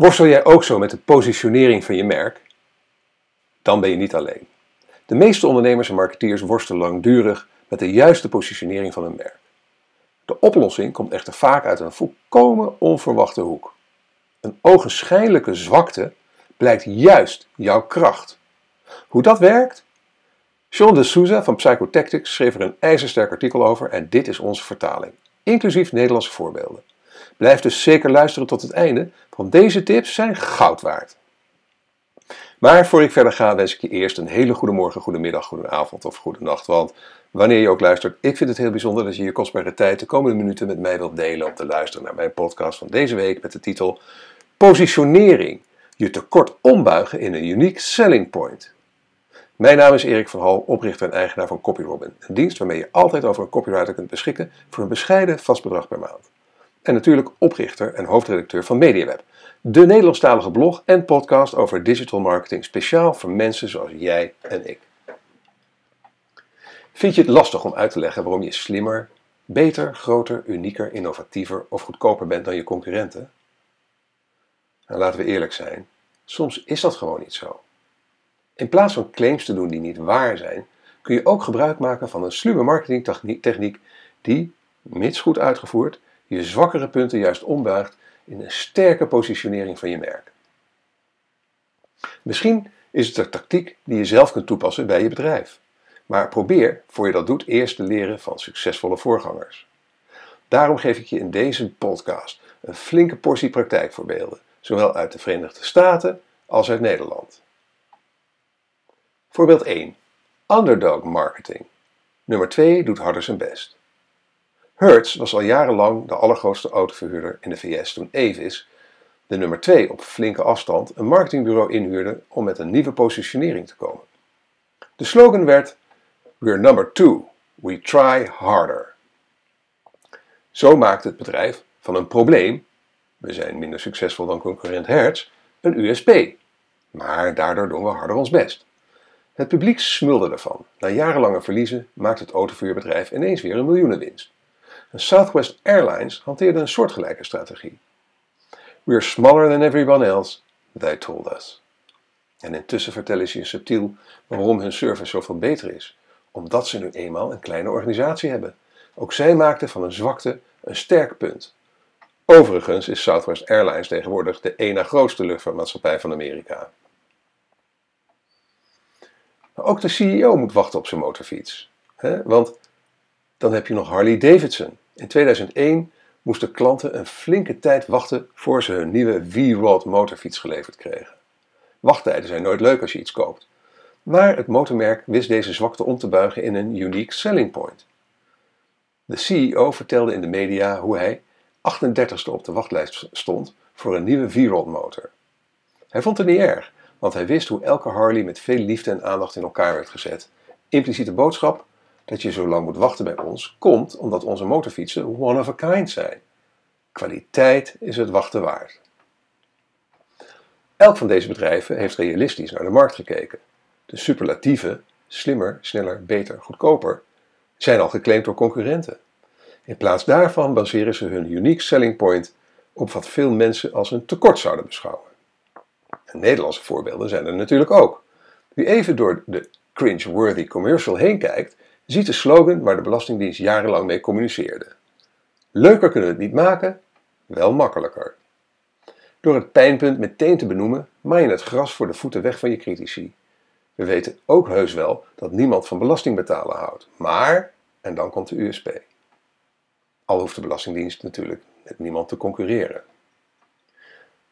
Worstel jij ook zo met de positionering van je merk? Dan ben je niet alleen. De meeste ondernemers en marketeers worstelen langdurig met de juiste positionering van hun merk. De oplossing komt echter vaak uit een volkomen onverwachte hoek. Een ogenschijnlijke zwakte blijkt juist jouw kracht. Hoe dat werkt? Sean de Souza van Psychotactics schreef er een ijzersterk artikel over en dit is onze vertaling, inclusief Nederlandse voorbeelden. Blijf dus zeker luisteren tot het einde, want deze tips zijn goud waard. Maar voor ik verder ga, wens ik je eerst een hele goede morgen, goede middag, goede avond of goede nacht. Want wanneer je ook luistert, ik vind het heel bijzonder dat je je kostbare tijd de komende minuten met mij wilt delen om te luisteren naar mijn podcast van deze week met de titel Positionering. Je tekort ombuigen in een unique selling point. Mijn naam is Erik van Hal, oprichter en eigenaar van CopyRobin. Een dienst waarmee je altijd over een copywriter kunt beschikken voor een bescheiden vast bedrag per maand. En natuurlijk oprichter en hoofdredacteur van MediaWeb, de Nederlandstalige blog en podcast over digital marketing speciaal voor mensen zoals jij en ik. Vind je het lastig om uit te leggen waarom je slimmer, beter, groter, unieker, innovatiever of goedkoper bent dan je concurrenten? Nou, laten we eerlijk zijn, soms is dat gewoon niet zo. In plaats van claims te doen die niet waar zijn, kun je ook gebruik maken van een sluwe marketingtechniek die, mits goed uitgevoerd, je zwakkere punten juist ombuigt in een sterke positionering van je merk. Misschien is het een tactiek die je zelf kunt toepassen bij je bedrijf. Maar probeer, voor je dat doet, eerst te leren van succesvolle voorgangers. Daarom geef ik je in deze podcast een flinke portie praktijkvoorbeelden, zowel uit de Verenigde Staten als uit Nederland. Voorbeeld 1. Underdog marketing. Nummer 2 doet harder zijn best. Hertz was al jarenlang de allergrootste autoverhuurder in de VS toen Avis, de nummer 2 op flinke afstand, een marketingbureau inhuurde om met een nieuwe positionering te komen. De slogan werd We're number 2, we try harder. Zo maakte het bedrijf van een probleem, we zijn minder succesvol dan concurrent Hertz, een USP. Maar daardoor doen we harder ons best. Het publiek smulde ervan. Na jarenlange verliezen maakt het autoverhuurbedrijf ineens weer een miljoenenwinst. Southwest Airlines hanteerde een soortgelijke strategie. We're smaller than everyone else, they told us. En intussen vertellen ze je subtiel waarom hun service zoveel beter is. Omdat ze nu eenmaal een kleine organisatie hebben. Ook zij maakten van een zwakte een sterk punt. Overigens is Southwest Airlines tegenwoordig de ene grootste luchtvaartmaatschappij van Amerika. Maar ook de CEO moet wachten op zijn motorfiets. Hè? Want dan heb je nog Harley Davidson. In 2001 moesten klanten een flinke tijd wachten voor ze hun nieuwe V-Rod motorfiets geleverd kregen. Wachttijden zijn nooit leuk als je iets koopt. Maar het motormerk wist deze zwakte om te buigen in een unique selling point. De CEO vertelde in de media hoe hij 38ste op de wachtlijst stond voor een nieuwe V-Rod motor. Hij vond het niet erg, want hij wist hoe elke Harley met veel liefde en aandacht in elkaar werd gezet. Impliciete boodschap: dat je zo lang moet wachten bij ons, komt omdat onze motorfietsen one of a kind zijn. Kwaliteit is het wachten waard. Elk van deze bedrijven heeft realistisch naar de markt gekeken. De superlatieven, slimmer, sneller, beter, goedkoper, zijn al geclaimd door concurrenten. In plaats daarvan baseren ze hun unique selling point op wat veel mensen als een tekort zouden beschouwen. En Nederlandse voorbeelden zijn er natuurlijk ook. Wie even door de cringe-worthy commercial heen kijkt, ziet de slogan waar de Belastingdienst jarenlang mee communiceerde. Leuker kunnen we het niet maken, wel makkelijker. Door het pijnpunt meteen te benoemen, maai je het gras voor de voeten weg van je critici. We weten ook heus wel dat niemand van belasting betalen houdt. Maar, en dan komt de USP. Al hoeft de Belastingdienst natuurlijk met niemand te concurreren.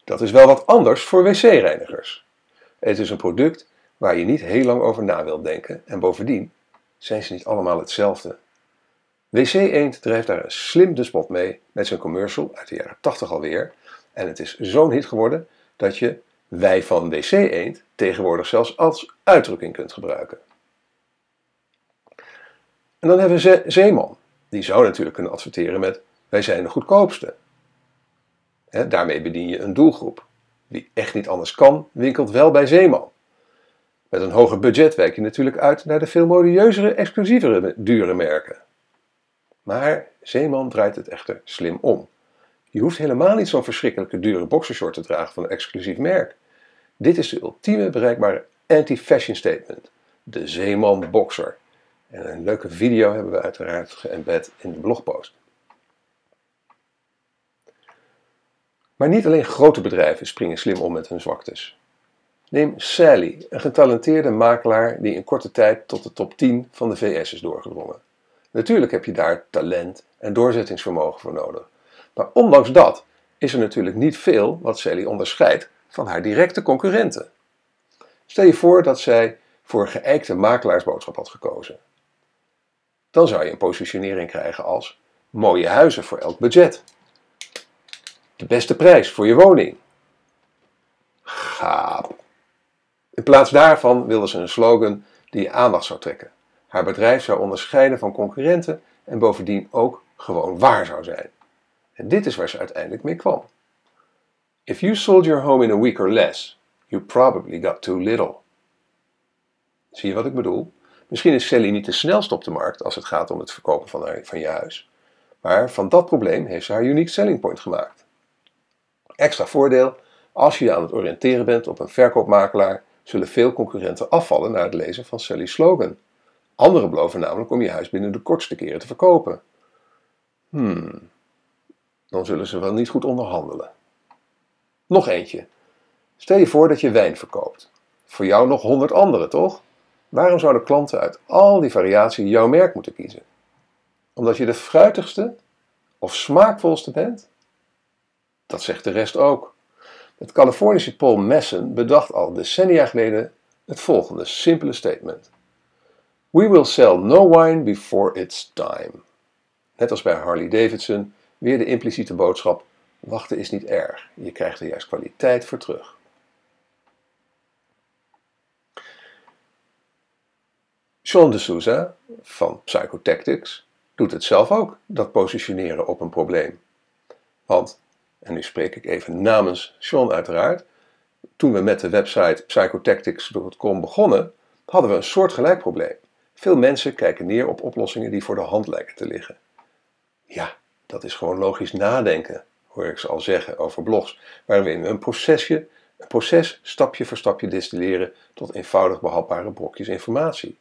Dat is wel wat anders voor wc-reinigers. Het is een product waar je niet heel lang over na wilt denken en bovendien zijn ze niet allemaal hetzelfde. WC Eend drijft daar slim de spot mee met zijn commercial uit de jaren 80 alweer. En het is zo'n hit geworden dat je wij van WC Eend tegenwoordig zelfs als uitdrukking kunt gebruiken. En dan hebben we Zeeman. Die zou natuurlijk kunnen adverteren met wij zijn de goedkoopste. daarmee bedien je een doelgroep. Wie echt niet anders kan, winkelt wel bij Zeeman. Met een hoger budget wijk je natuurlijk uit naar de veel modieuzere, exclusievere, dure merken. Maar Zeeman draait het echter slim om. Je hoeft helemaal niet zo'n verschrikkelijke dure boxershort te dragen van een exclusief merk. Dit is de ultieme bereikbare anti-fashion statement. De Zeeman Boxer. En een leuke video hebben we uiteraard geëmbed in de blogpost. Maar niet alleen grote bedrijven springen slim om met hun zwaktes. Neem Sally, een getalenteerde makelaar die in korte tijd tot de top 10 van de VS is doorgedrongen. Natuurlijk heb je daar talent en doorzettingsvermogen voor nodig. Maar ondanks dat is er natuurlijk niet veel wat Sally onderscheidt van haar directe concurrenten. Stel je voor dat zij voor een geëikte makelaarsboodschap had gekozen. Dan zou je een positionering krijgen als mooie huizen voor elk budget. De beste prijs voor je woning. Gaap. In plaats daarvan wilde ze een slogan die aandacht zou trekken. Haar bedrijf zou onderscheiden van concurrenten en bovendien ook gewoon waar zou zijn. En dit is waar ze uiteindelijk mee kwam. If you sold your home in a week or less, you probably got too little. Zie je wat ik bedoel? Misschien is Sally niet de snelste op de markt als het gaat om het verkopen van, van je huis. Maar van dat probleem heeft ze haar unique selling point gemaakt. Extra voordeel, als je je aan het oriënteren bent op een verkoopmakelaar, zullen veel concurrenten afvallen na het lezen van Sally's slogan. Anderen beloven namelijk om je huis binnen de kortste keren te verkopen. Hmm, dan zullen ze wel niet goed onderhandelen. Nog eentje. Stel je voor dat je wijn verkoopt. Voor jou nog honderd anderen, toch? Waarom zouden klanten uit al die variatie jouw merk moeten kiezen? Omdat je de fruitigste of smaakvolste bent? Dat zegt de rest ook. Het Californische Paul Masson bedacht al decennia geleden het volgende simpele statement. We will sell no wine before it's time. Net als bij Harley Davidson, weer de impliciete boodschap: wachten is niet erg, je krijgt er juist kwaliteit voor terug. Sean de Souza van Psychotactics doet het zelf ook, dat positioneren op een probleem. Want, en nu spreek ik even namens Sean uiteraard, toen we met de website psychotactics.com begonnen, hadden we een soortgelijk probleem. Veel mensen kijken neer op oplossingen die voor de hand lijken te liggen. Ja, dat is gewoon logisch nadenken, hoor ik ze al zeggen over blogs, waarin we een procesje, een proces stapje voor stapje distilleren tot eenvoudig behapbare brokjes informatie.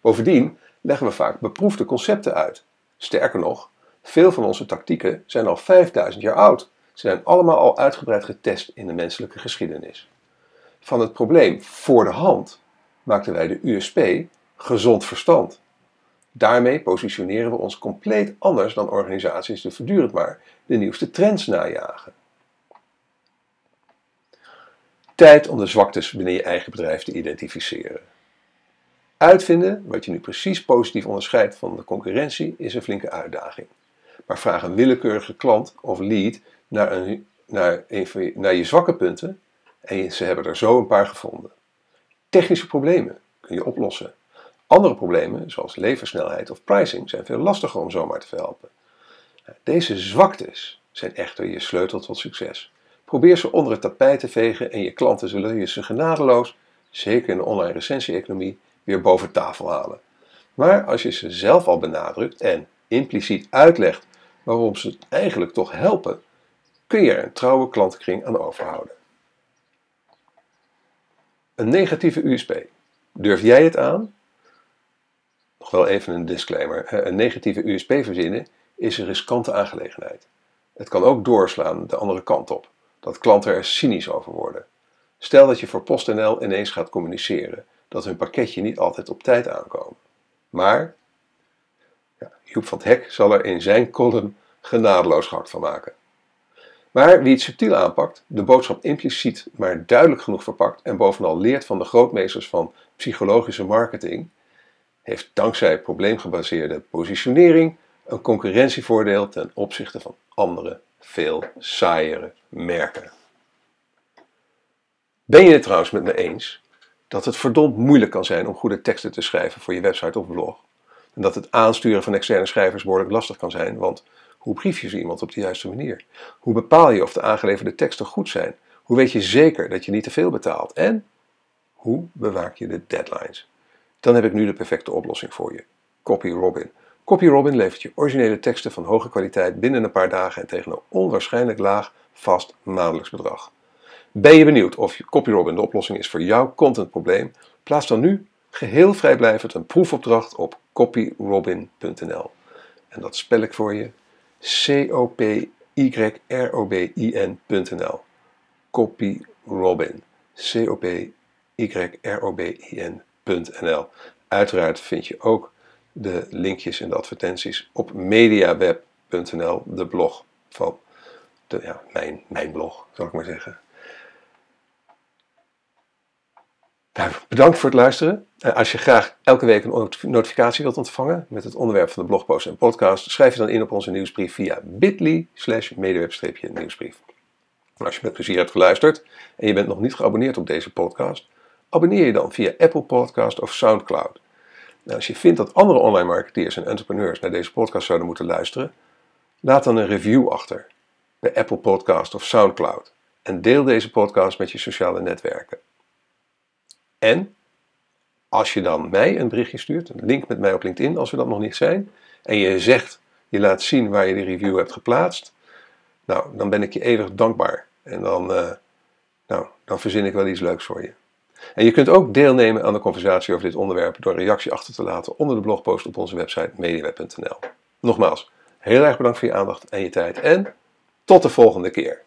Bovendien leggen we vaak beproefde concepten uit. Sterker nog, veel van onze tactieken zijn al 5000 jaar oud. Ze zijn allemaal al uitgebreid getest in de menselijke geschiedenis. Van het probleem voor de hand maakten wij de USP gezond verstand. Daarmee positioneren we ons compleet anders dan organisaties die voortdurend maar de nieuwste trends najagen. Tijd om de zwaktes binnen je eigen bedrijf te identificeren. Uitvinden wat je nu precies positief onderscheidt van de concurrentie is een flinke uitdaging. Maar vraag een willekeurige klant of lead naar, een, naar, een, naar je zwakke punten en ze hebben er zo een paar gevonden. Technische problemen kun je oplossen. Andere problemen, zoals leversnelheid of pricing, zijn veel lastiger om zomaar te verhelpen. Deze zwaktes zijn echter je sleutel tot succes. Probeer ze onder het tapijt te vegen en je klanten zullen je ze genadeloos, zeker in de online recensie-economie, weer boven tafel halen. Maar als je ze zelf al benadrukt en impliciet uitlegt waarom ze het eigenlijk toch helpen, kun je een trouwe klantenkring aan overhouden. Een negatieve USP. Durf jij het aan? Nog wel even een disclaimer. Een negatieve USP verzinnen is een riskante aangelegenheid. Het kan ook doorslaan de andere kant op, dat klanten er cynisch over worden. Stel dat je voor PostNL ineens gaat communiceren dat hun pakketje niet altijd op tijd aankomen. Maar ja, Joep van het Hek zal er in zijn column genadeloos hard van maken. Maar wie het subtiel aanpakt, de boodschap impliciet maar duidelijk genoeg verpakt en bovenal leert van de grootmeesters van psychologische marketing, heeft dankzij probleemgebaseerde positionering een concurrentievoordeel ten opzichte van andere, veel saaiere merken. Ben je het trouwens met me eens dat het verdomd moeilijk kan zijn om goede teksten te schrijven voor je website of blog? En dat het aansturen van externe schrijvers behoorlijk lastig kan zijn, want hoe brief je zo iemand op de juiste manier? Hoe bepaal je of de aangeleverde teksten goed zijn? Hoe weet je zeker dat je niet te veel betaalt? En hoe bewaak je de deadlines? Dan heb ik nu de perfecte oplossing voor je. Copy Robin. CopyRobin levert je originele teksten van hoge kwaliteit binnen een paar dagen en tegen een onwaarschijnlijk laag vast maandelijks bedrag. Ben je benieuwd of CopyRobin de oplossing is voor jouw contentprobleem? Plaats dan nu geheel vrijblijvend een proefopdracht op copyrobin.nl. En dat spel ik voor je. C-O-P-Y-R-O-B-I-N.nl. CopyRobin. C-O-P-Y-R-O-B-I-N.nl. Uiteraard vind je ook de linkjes en de advertenties op mediaweb.nl, de blog van de, ja, mijn, mijn blog, zal ik maar zeggen. Nou, bedankt voor het luisteren. Eh, als je graag elke week een notificatie wilt ontvangen met het onderwerp van de blogpost en podcast, schrijf je dan in op onze nieuwsbrief via bit.ly slash nieuwsbrief. als je met plezier hebt geluisterd en je bent nog niet geabonneerd op deze podcast, abonneer je dan via Apple Podcast of Soundcloud. Nou, als je vindt dat andere online marketeers en entrepreneurs naar deze podcast zouden moeten luisteren, laat dan een review achter bij Apple Podcast of Soundcloud en deel deze podcast met je sociale netwerken. En als je dan mij een berichtje stuurt, een link met mij op LinkedIn als we dat nog niet zijn, en je zegt, je laat zien waar je de review hebt geplaatst, nou, dan ben ik je eeuwig dankbaar. En dan, uh, nou, dan verzin ik wel iets leuks voor je. En je kunt ook deelnemen aan de conversatie over dit onderwerp door een reactie achter te laten onder de blogpost op onze website mediaweb.nl. Nogmaals, heel erg bedankt voor je aandacht en je tijd en tot de volgende keer.